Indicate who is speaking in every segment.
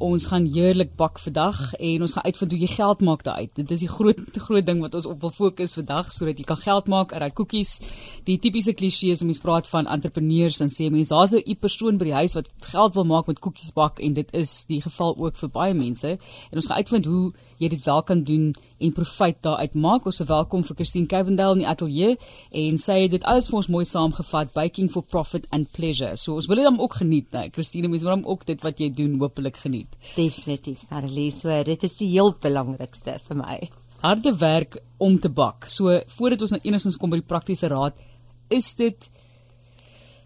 Speaker 1: ons gaan heerlik bak vandag en ons gaan uitvind hoe jy geld maak daaruit. Dit is die groot groot ding wat ons op wil fokus vandag sodat jy kan geld maak uit daai koekies. Die tipiese klisjées om mens praat van entrepreneurs dan sê mense daar's 'n persoon by die huis wat geld wil maak met koekies bak en dit is die geval ook vir baie mense. En ons gaan uitvind hoe jy dit wel kan doen en profit daaruit maak. Ons welkom vir Christine Cavendale in die ateljee en sy het dit alles vir ons mooi saamgevat, baking for profit and pleasure. So ons wil dit dan ook geniet, né? Christine, mens wil hom ook dit wat jy doen hopelik geniet.
Speaker 2: Definitief, Marlies, so dit is die heel belangrikste vir my.
Speaker 1: Harde werk om te bak. So voordat ons nou enigstens kom by die praktiese raad, is dit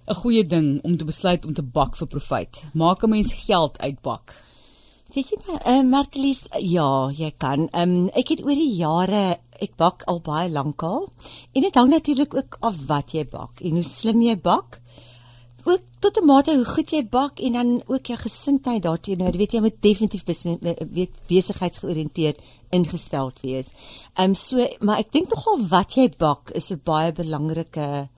Speaker 1: 'n goeie ding om te besluit om te bak vir profit. Maak 'n mens geld uit bak.
Speaker 2: Weet jy maar, uh, Marlies, ja, jy kan. Um, ek het oor die jare ek bak al baie lankal en dit hang natuurlik ook af wat jy bak en hoe slim jy bak ook tot 'n mate hoe goed jy bak en dan ook jou gesindheid daarteenoor. Jy weet jy moet definitief weet besigheidsgeoriënteerd ingesteld wees. Ehm um, so maar ek dink nogal wat jy bak is 'n baie belangrike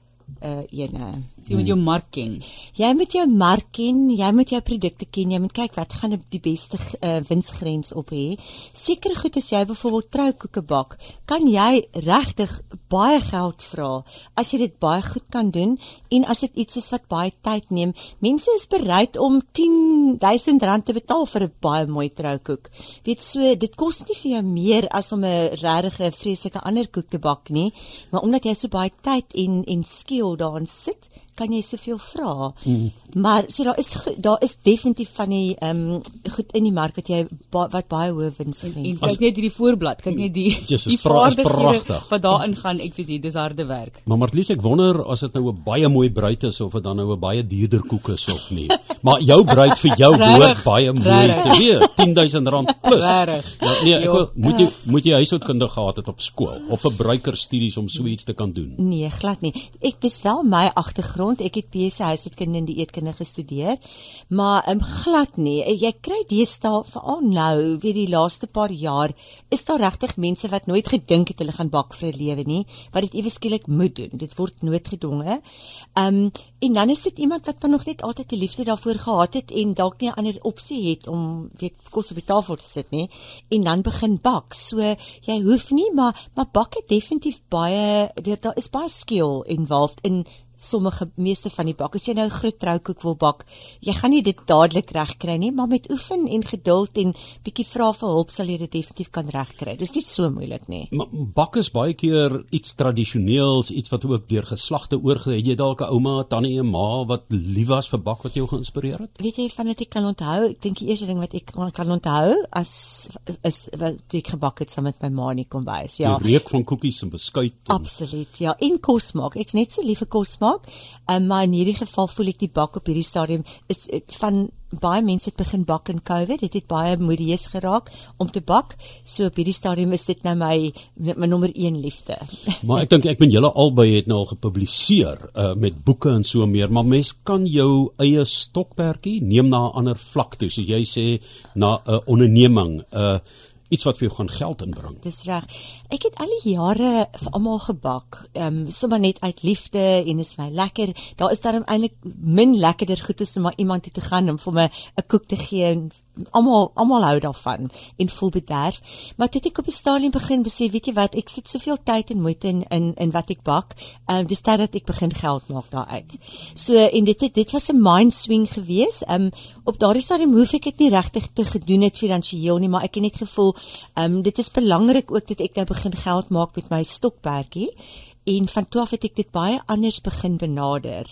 Speaker 2: uh ene.
Speaker 1: Jy moet jou mark ken.
Speaker 2: Jy moet jou mark ken, jy moet jou produkte ken, jy moet kyk wat gaan die beste uh, winsgrens op hê. Sekere goed as jy byvoorbeeld troukoeke bak, kan jy regtig baie geld vra as jy dit baie goed kan doen en as dit iets is wat baie tyd neem. Mense is bereid om 10000 rand te betaal vir 'n baie mooi troukoek. Weet so, dit kos nie vir jou meer as om 'n regte vreeslike ander koek te bak nie, maar omdat jy so baie tyd en en skill daarin sit, kan jy soveel vra. Mm. Maar so daar is daar is definitief van die ehm um, goed in die mark wat jy ba, wat baie hoë wins het.
Speaker 1: En kyk net hierdie voorblad, kyk net die
Speaker 3: Jesus, die vaardighede
Speaker 1: wat daarin gaan. Ek weet nie, dis harde werk.
Speaker 3: Maar Marlies, ek wonder as dit nou 'n baie mooi bruid is of dit dan nou 'n baie duurder koek is of nie. maar jou bruid vir jou behoort baie mooi te wees. 10000 rand plus.
Speaker 1: Rarig.
Speaker 3: Ja, nee, ek wil, moet jy moet jy huishoudkunde gehad het op skool of 'n bruikerstudies om so iets te kan doen.
Speaker 2: Nee, glad nie. Ek dis wel my agtergrond grond. Ek het BSc huishoudkunde en dieetkunde gestudeer, maar um, glad nie. Jy kry deesdae veral nou, weet die laaste paar jaar, is daar regtig mense wat nooit gedink het hulle gaan bak vir 'n lewe nie, wat dit ewe skielik moet doen. Dit word noodgedwonge. Ehm um, en dan is dit iemand wat nog net altyd 'n liefde daarvoor gehad het en dalk nie 'n ander opsie het om weet kos op die tafel te sit nie en dan begin bak. So jy hoef nie, maar maar bak het definitief baie daar is baie skill involved in sommige meeste van die bak. As jy nou 'n groot troukoek wil bak, jy gaan nie dit dadelik regkry nie, maar met oefen en geduld en bietjie vra vir hulp sal jy dit definitief kan regkry. Dis nie so moeilik nie.
Speaker 3: Maar bak is baie keer iets tradisioneels, iets wat ook deur geslagte oorgedra het. Jy dalk 'n ouma, tannie en ma wat lief was vir bak wat jou geïnspireer het?
Speaker 2: Weet jy van dit ek kan onthou? Ek dink die eerste ding wat ek kan onthou as is wat ek gebak het saam met my ma in die kombuis. Ja.
Speaker 3: Die reuk van koekies en beskuit.
Speaker 2: En... Absoluut. Ja, en kos maak. Ek's net so lief vir kos maak maak. Um, maar in hierdie geval voel ek die bak op hierdie stadium is van baie mense het begin bak in COVID. Dit het baie modieus geraak om te bak. So op hierdie stadium is dit nou my my nommer 1 liefde.
Speaker 3: Maar ek dink ek ben julle albei het nou al gepubliseer uh, met boeke en so meer, maar mens kan jou eie stokperdjie neem na 'n ander vlak toe. Soos jy sê na 'n uh, onderneming. Uh iets wat vir jou gaan geld inbring.
Speaker 2: Dis reg. Ek het al die jare vir almal gebak. Ehm um, sommer net uit liefde en is my lekker. Daar is daarom eintlik min lekkerder goed as om maar iemand toe te gaan om vir my 'n koek te gee en almal almal hou daarvan en voel bederf. Maar toe ek op die stadium begin besef, weet jy wat, ek sit soveel tyd en moeite in in in wat ek bak. Ehm um, dis tyd dat ek begin geld maak daaruit. So en dit het, dit was 'n mind swing geweest. Ehm um, op daardie stadium hoef ek dit nie regtig te gedoen het finansiëel nie, maar ek het net gevoel ehm um, dit is belangrik ook dat ek nou begin geld maak met my stokperdjie en van toe af het ek dit baie anders begin benader.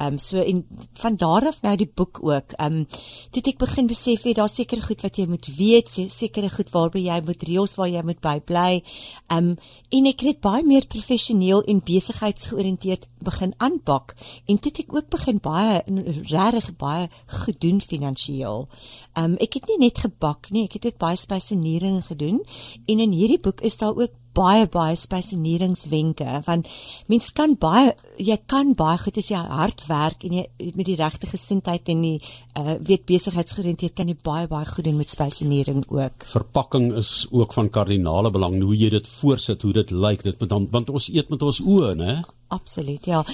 Speaker 2: Ehm um, so en van daar af nou die boek ook. Ehm um, toe ek begin besef jy daar seker goed wat jy moet weet, sekere goed waarby jy moet reëls waar jy moet bybly. Ehm um, en ek het baie meer professioneel en besigheidsgeoriënteerd begin aanpak en toe ek ook begin baie regtig baie gedoen finansiëel. Ehm um, ek het nie net gebak nie, ek het ook baie spesienering gedoen en in hierdie boek is daar ook baie baie spesieneringswenke want mens kan baie jy kan baie goed as jy hard werk en jy met die regte gesindheid en die uh, weet besigheidsgeoriënteerd kan jy baie baie goed doen met spesienering ook.
Speaker 3: Verpakking is ook van kardinale belang hoe jy dit voorsit, hoe dit lyk, dit want want ons eet met ons oë, né?
Speaker 2: Absoluut, ja.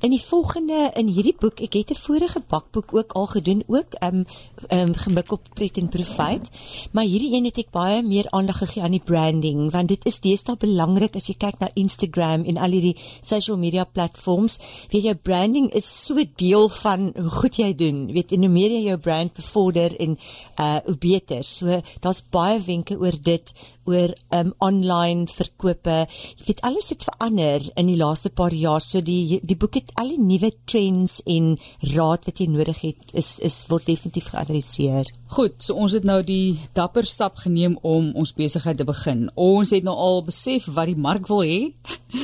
Speaker 2: In die volgende in hierdie boek, ek het 'n vorige bakboek ook al gedoen, ook ehm um, ehm um, gemik op pret en profit, maar hierdie een het ek baie meer aandag gegee aan die branding, want dit is deesdae belangrik as jy kyk na Instagram en al hierdie social media platforms, weet jou branding is so deel van hoe goed jy doen, weet en hoe meer jy jou brand bevorder en uh hoe beter. So daar's baie wenke oor dit oor um online verkope. Jy weet alles het verander in die laaste paar jaar. So die die boek het al die nuwe trends en raad wat jy nodig het is is word definitief geadresseer.
Speaker 1: Goed, so ons het nou die dapper stap geneem om ons besigheid te begin. Ons het nou al besef wat die mark wil hê.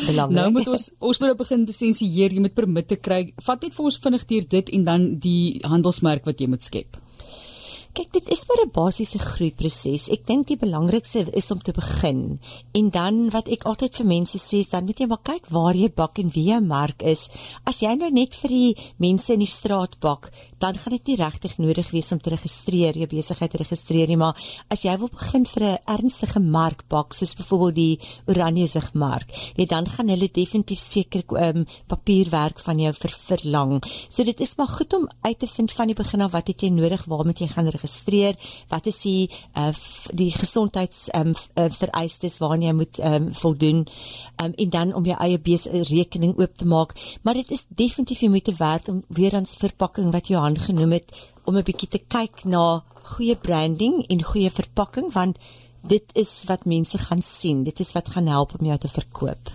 Speaker 2: Belangrik.
Speaker 1: Nou moet ons ons moet nou begin lisensieer, jy moet permitte kry. Vat net vir ons vinnig deur dit en dan die handelsmerk wat jy moet skep.
Speaker 2: Kyk, dit is maar 'n basiese groeiproses. Ek dink die belangrikste is om te begin. En dan wat ek altyd vir mense sê, is dan moet jy maar kyk waar jy bak en wie jou mark is. As jy nou net vir die mense in die straat bak, dan gaan dit nie regtig nodig wees om te registreer, jou besigheid te registreer nie, maar as jy wil begin vir 'n ernstige mark bak, soos byvoorbeeld die Oranje sig mark, nee, dan gaan hulle definitief seker um, papierwerk van jou ver verlang. So dit is maar goed om uit te vind van die begin af wat het jy nodig, waar moet jy gaan wat is die uh, die gesondheids um, vereistes waaraan jy moet um, voldoen. Um, en dan om jou eie rekening oop te maak. Maar dit is definitief jy moet te werk om weer aan verpakking wat jy aangenoem het om 'n bietjie te kyk na goeie branding en goeie verpakking want dit is wat mense gaan sien. Dit is wat gaan help om jou te verkoop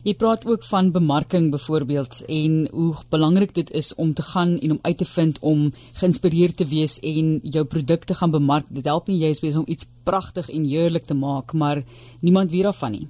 Speaker 1: Jy praat ook van bemarking byvoorbeeld en hoe belangrik dit is om te gaan en om uit te vind om geïnspireerd te wees en jou produkte gaan bemark. Dit help nie jy is besig om iets pragtig en heerlik te maak, maar niemand weet daarvan nie.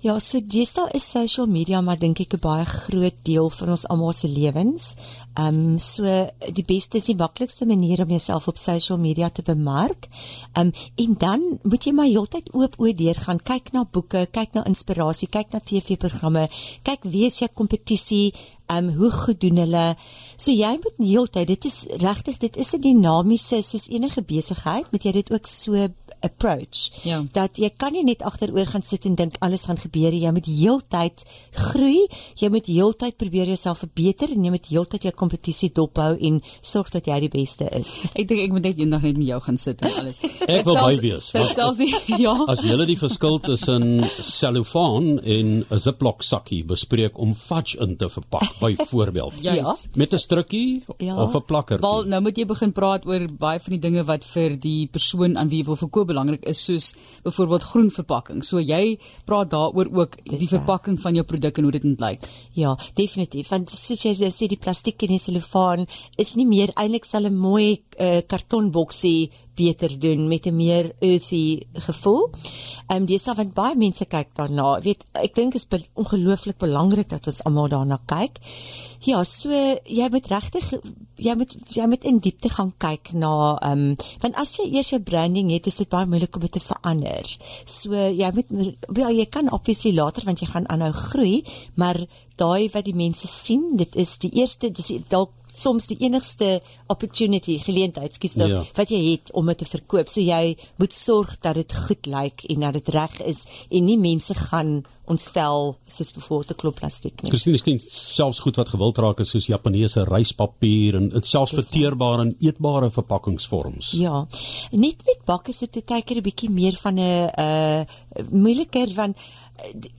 Speaker 2: Ja, so deesdae is social media maar dink ek 'n baie groot deel van ons almal se lewens. Ehm um, so die beste is die maklikste manier om jouself op social media te bemark. Ehm um, en dan moet jy maar heeltyd oop oë deur gaan kyk na boeke, kyk na inspirasie, kyk na TV-programme, kyk wie is jou kompetisie, ehm um, hoe goed doen hulle. So jy moet heeltyd, dit is regtig, dit is 'n dinamiese soos enige besigheid, moet jy dit ook so approach.
Speaker 1: Ja.
Speaker 2: Dat jy kan nie net agteroor gaan sit en dink alles gaan gebeur nie. Jy moet heeltyd groei. Jy moet heeltyd probeer jouself verbeter en jy moet heeltyd jou kompetisie dophou en sorg dat jy die beste is.
Speaker 1: Ek dink ek moet net eendag net met jou gaan sit en alles.
Speaker 3: Ek wil by wees.
Speaker 1: Selfs ja.
Speaker 3: As jy die verskil tussen cellofaan en 'n Ziploc sakkie bespreek om fudge in te verpak byvoorbeeld.
Speaker 1: ja.
Speaker 3: Met 'n strukkie
Speaker 2: ja.
Speaker 3: of 'n plakker.
Speaker 1: Wel, nou moet jy begin praat oor baie van die dinge wat vir die persoon aan wie jy wil verkoop belangrik is soos byvoorbeeld groen verpakking. So jy praat daaroor ook die verpakking van jou produk en hoe dit moet lyk.
Speaker 2: Ja, definitief. Want soos jy sê die plastiek en die selofaan is nie meer eintlik sal 'n mooi uh, kartonboksie beter doen met 'n meer earthy gevoel. Ehm um, dis wat baie mense kyk daarna. Ek weet ek dink is be ongelooflik belangrik dat ons almal daarna kyk. Ja, so jy moet regtig jy moet jy moet in diepte gaan kyk na ehm um, want as jy eers jou branding het, is dit baie moeilik om dit te verander. So jy moet ja, jy kan obviously later want jy gaan aanhou groei, maar daai wat die mense sien, dit is die eerste dis dalk soms die enigste opportunity geleentheid skiet ja. wat jy het om dit te verkoop. So jy moet sorg dat dit goed lyk en dat dit reg is en nie mense gaan ontstel soos byvoorbeeld 'n klop plastiek nie.
Speaker 3: Dis nie selfs goed wat gewild raak is soos Japaneese ryspapier en dit selfs verteerbare en eetbare verpakkingsvorms.
Speaker 2: Ja. Net met bakke is dit baie keer 'n bietjie meer van 'n uh moeiliker want uh,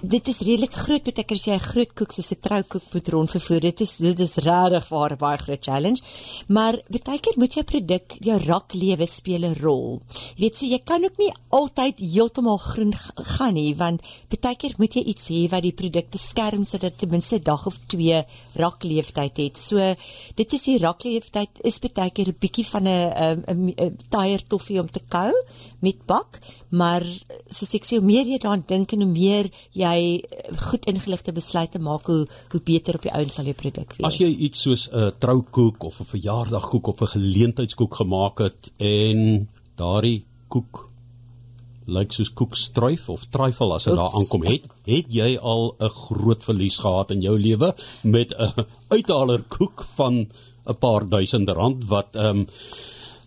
Speaker 2: dit is redelik groot beteken as jy 'n groot koek soos 'n troukoek moet rondvervoer. Dit is dit is regtig waar baie groot challenge. Maar baie keer moet jou produk jou rak lewe speel 'n rol. Jy weet so jy kan ook nie altyd heeltemal groen gaan nie want baie keer moet jy iets hê wat die produk beskerm sodat dit ten minste dag of twee rak leeftyd het. So dit is die rak leeftyd is baie keer 'n bietjie van 'n 'n tyer toffie om te kou met bak, maar soos ek sê hoe meer jy daaraan dink en hoe meer jy goed ingeligte besluite maak hoe hoe beter op die ouens sal jou produk wees.
Speaker 3: As jy iets soos 'n troukoek of 'n verjaardagkoek of 'n geleentheidskoek gemaak het en daardie koek lyk soos koekstruif of truifel as dit daar aankom het het jy al 'n groot verlies gehad in jou lewe met 'n uithaler koek van 'n paar duisend rand wat ehm um,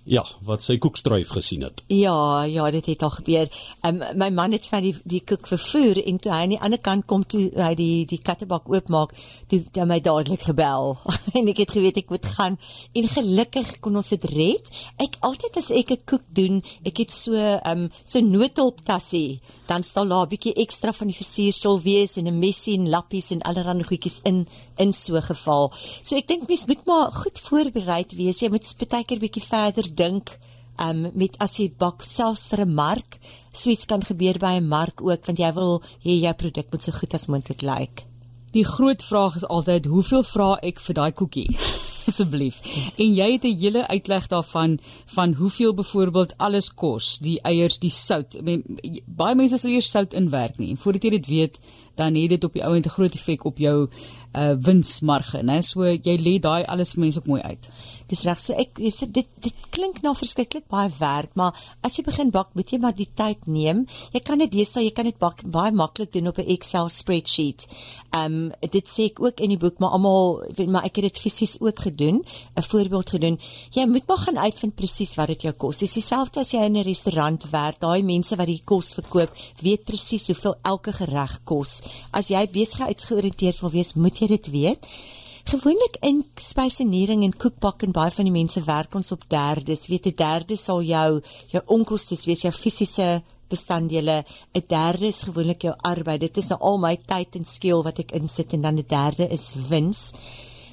Speaker 3: Ja, wat sy koekstruif gesien het.
Speaker 2: Ja, ja, dit het al gebeur. Um, my man het van die die koek vervoer en toe hy aan die ander kant kom toe hy die die kattebak oopmaak, toe het hy my dadelik gebel. en ek het geweet ek moet gaan en gelukkig kon ons dit red. Ek altyd as ek 'n koek doen, ek het so um so noodhulp tassie, dan sal daar 'n bietjie ekstra van die versiersel wees en 'n messie en lappies en allerlei goedjies in in so geval. So ek dink mens moet maar goed voorberei wees. Jy moet baie keer bietjie verder dink um met as jy bak selfs vir 'n mark. Sweets kan gebeur by 'n mark ook want jy wil hê jou produk moet so goed as moontlik lyk. Like.
Speaker 1: Die groot vraag is altyd hoeveel vra ek vir daai koekie? Asseblief. En jy het 'n hele uitleg daarvan van hoeveel byvoorbeeld alles kos, die eiers, die sout. I mean, baie mense sal eers sout inwerk nie. Voordat jy dit weet, dan het dit op die ou end 'n groot effek op jou uh winsmarge, né? So jy lê daai alles vir mense ook mooi uit.
Speaker 2: Dis reg. So ek dit dit klink na verskriklik baie werk, maar as jy begin bak, moet jy maar die tyd neem. Jy kan dit deesdae, jy kan dit bak baie maklik doen op 'n Excel spreadsheet. Um dit sê ek ook in die boek, maar almal maar ek het dit fisies ook gedoen, 'n voorbeeld gedoen. Jy moet maar gaan uitvind presies wat dit jou kos. Dis dieselfde as jy in 'n restaurant werk. Daai mense wat die kos verkoop, weet presies hoeveel elke gereg kos. As jy besigheidsgeoriënteerd wil wees, moet jy dit weet. Gewoonlik in spysenering en koekbak en baie van die mense werk ons op derdes. Weet 'n derde sal jou jou onkostes wees, jou fisiese bestanddele. 'n Derde is gewoonlik jou arbeid. Dit is nou al my tyd en skill wat ek insit en dan 'n derde is wins.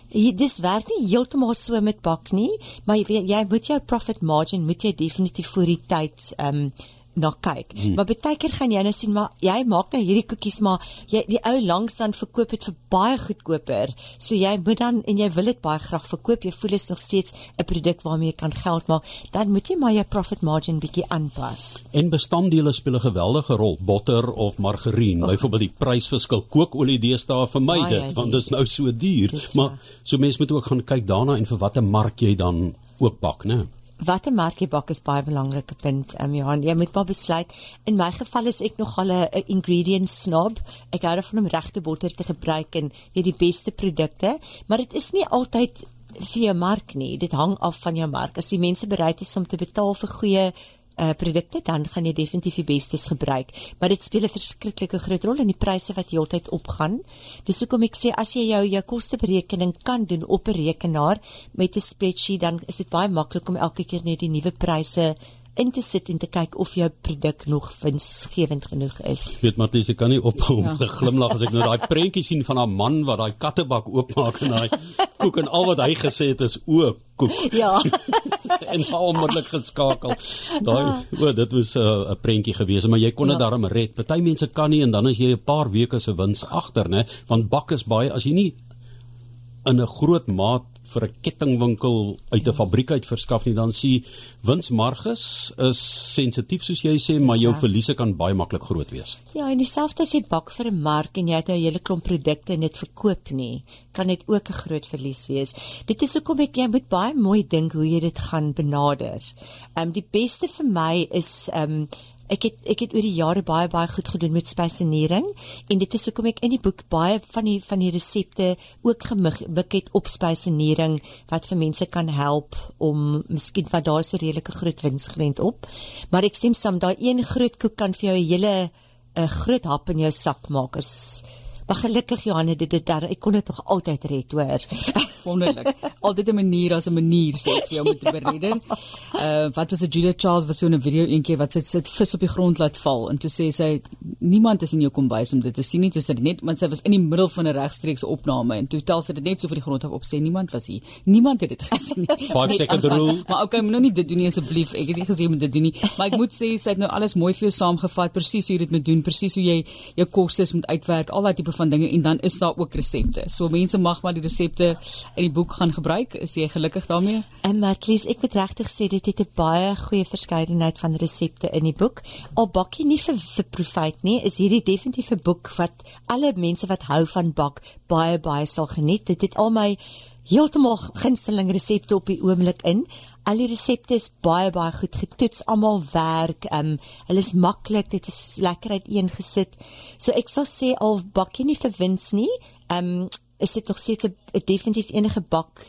Speaker 2: Jy dis werk nie heeltemal so met bak nie, maar jy jy moet jou profit margin moet jy definitief voor die tyd ehm um, na kyk. Hmm. Maar baie keer gaan jy nou sien maar jy maak nou hierdie koekies maar jy die ou langsaan verkoop dit vir baie goedkoper. So jy moet dan en jy wil dit baie graag verkoop. Jy voel dit is nog steeds 'n produk waarmee jy kan geld maak. Dan moet jy maar jou profit margin bietjie aanpas.
Speaker 3: En bestanddele speel 'n geweldige rol. Botter of margarien, oh. byvoorbeeld die prysverskil. Kookolie deesdae vir my dit want dit is nou so duur. Maar so mense moet ook gaan kyk daarna en vir watter mark jy dan ook bak, né?
Speaker 2: Watter merk jy bak is baie belangrike punt. Ehm um, Johan, jy moet maar besluit. In my geval is ek nogal 'n ingredient snob. Ek hou daarvan om regte botter te gebruik en jy die beste produkte, maar dit is nie altyd vir jou mark nie. Dit hang af van jou mark. As die mense bereid is om te betaal vir goeie uh, produkte dan gaan jy definitief die bestes gebruik maar dit speel 'n verskriklike groot rol in die pryse wat heeltyd opgaan dis hoekom ek sê as jy jou jou kosteberekening kan doen op 'n rekenaar met 'n spreadsheet dan is dit baie maklik om elke keer net die nuwe pryse in te sit en te kyk of jou produk nog winsgewend genoeg is.
Speaker 3: Ek weet Matlies, ek kan nie ophou om ja. te glimlag as ek nou daai prentjie sien van 'n man wat daai kattebak oopmaak en daai koek en al wat hy gesê het is o, koek.
Speaker 2: Ja.
Speaker 3: en onmiddellik geskakel. Daai o, dit was 'n uh, prentjie gewees, maar jy kon dit ja. daarom red. Party mense kan nie en dan is jy 'n paar weke se wins agter, né? Want bak is baie as jy nie in 'n groot maat vir 'n kettingwinkel uit 'n fabriek uit verskaf nie dan sien winsmarges is sensitief soos jy sê maar jou verliese kan baie maklik groot wees.
Speaker 2: Ja, en dieselfde as jy bak vir 'n mark en jy het 'n hele klomp produkte en dit verkoop nie, kan dit ook 'n groot verlies wees. Dit is hoekom ek jy moet baie mooi dink hoe jy dit gaan benader. Ehm um, die beste vir my is ehm um, Ek het ek het oor die jare baie baie goed gedoen met spysenering en dit is hoekom ek in die boek baie van die van die resepte ook gemik het op spysenering wat vir mense kan help om miskien wat daar se redelike groot winsgrens op. Maar ek stem saam daai een groot koek kan vir jou 'n hele 'n groot hap in jou sak maak. Is Maar gelukkig Johanne dit dit daar ek kon dit nog altyd red hoor.
Speaker 1: Wonderlik. Altyd 'n manier as 'n manier sê ek vir jou met te bereden. Uh wat was dit Julia Charles was so 'n video eendag wat sy sit vis op die grond laat val en toe sê sy niemand is in jou kombuis om dit te sien nie. Toe sê dit net want sy was in die middel van 'n regstreekse opname en toe tel sy dit net so vir die grond af op sê niemand was hier. Niemand het dit gesien nie.
Speaker 3: 5 second rule.
Speaker 1: Maar okay, moet nou nie dit doen nie asseblief. Ek het nie gesê moet dit doen nie. Maar ek moet sê sy het nou alles mooi vir jou saamgevat presies hoe jy dit moet doen, presies hoe jy jou kostes moet uitwerk, al daai tipe van dinge en dan is daar ook resepte. So mense mag maar die resepte in die boek gaan gebruik. Is jy gelukkig daarmee?
Speaker 2: En Matlies, ek moet regtig sê dit het 'n baie goeie verskeidenheid van resepte in die boek. Al bakkie nie vir vir profit nie, is hierdie definitief 'n boek wat alle mense wat hou van bak baie baie sal geniet. Dit het al my heeltemal gunsteling resepte op die oomblik in. Al die resepte is baie baie goed getoets, almal werk. Ehm um, hulle is maklik, dit is lekker uiteengesit. So ek sal sê al bakkie nie vir wins nie. Ehm um, is dit nog steeds 'n definitief enige bak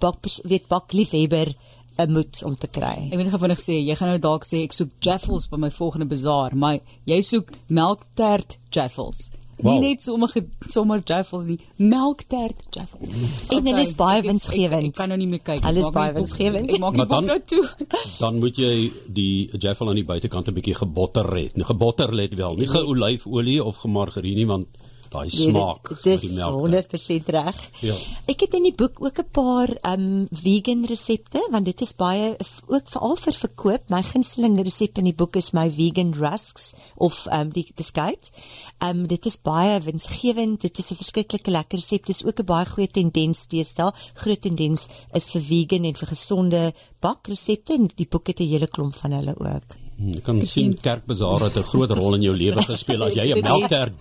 Speaker 2: bak weet bak liefhebber 'n moed om te kry.
Speaker 1: Ek weet nie of ek sê jy gaan nou dalk sê ek soek jaffles by my volgende bazaar, maar jy soek melktert jaffles.
Speaker 3: Wow.
Speaker 1: Nie net sommige sommer jaffles nie, melktert jaffles.
Speaker 2: En hulle is baie
Speaker 1: ek Ek,
Speaker 2: winsgewend.
Speaker 1: ek kan nou nie meer kyk.
Speaker 2: Hulle is baie winsgewend.
Speaker 1: Ek maak boek
Speaker 3: dan-
Speaker 1: nou toe.
Speaker 3: Dan moet jy die jaffel aan die buitekant 'n bietjie gebotter het. Nou gebotter let wel, nie geolyfolie of gemargarine nie want daai smaak
Speaker 2: dit
Speaker 3: die melk.
Speaker 2: 100% reg.
Speaker 3: Ja.
Speaker 2: Ek het in die boek ook 'n paar um vegan resepte want dit is baie ook veral vir verkoop. My gunsteling resep in die boek is my vegan rusks of um die beskuit. Um dit is baie winsgewend. Dit is 'n verskriklike lekker resep. Dis ook 'n baie goeie tendens deesdae. Groot tendens is vir vegan en vir gesonde bakresepte en die boek het 'n hele klomp van hulle ook.
Speaker 3: Ek kan sien kerkbazaar het 'n groot rol in jou lewe gespeel as jy 'n melkter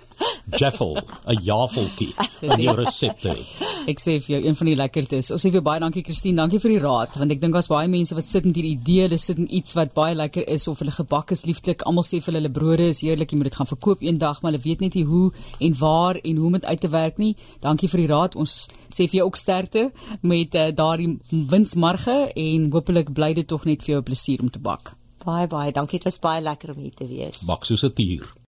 Speaker 3: jaffel, 'n jafeltjie in jou resepte het.
Speaker 1: Ek sê vir jou een van die lekkertes. Ons sê vir baie dankie Christine, dankie vir die raad want ek dink daar's baie mense wat sit met hierdie idee, hulle sit in iets wat baie lekker is of hulle gebak is lieflik. Almal sê vir hulle hulle brode is heerlik, jy moet dit gaan verkoop eendag, maar hulle weet net nie hoe en waar en hoe om dit uit te werk nie. Dankie vir die raad. Ons sê vir jou ook sterkte met uh, daardie winsmarge en hopelik bly dit tog net vir jou 'n plesier om te bak.
Speaker 2: Baie baie dankie. Dit was baie lekker om hier te wees.
Speaker 3: Bak soos 'n tier.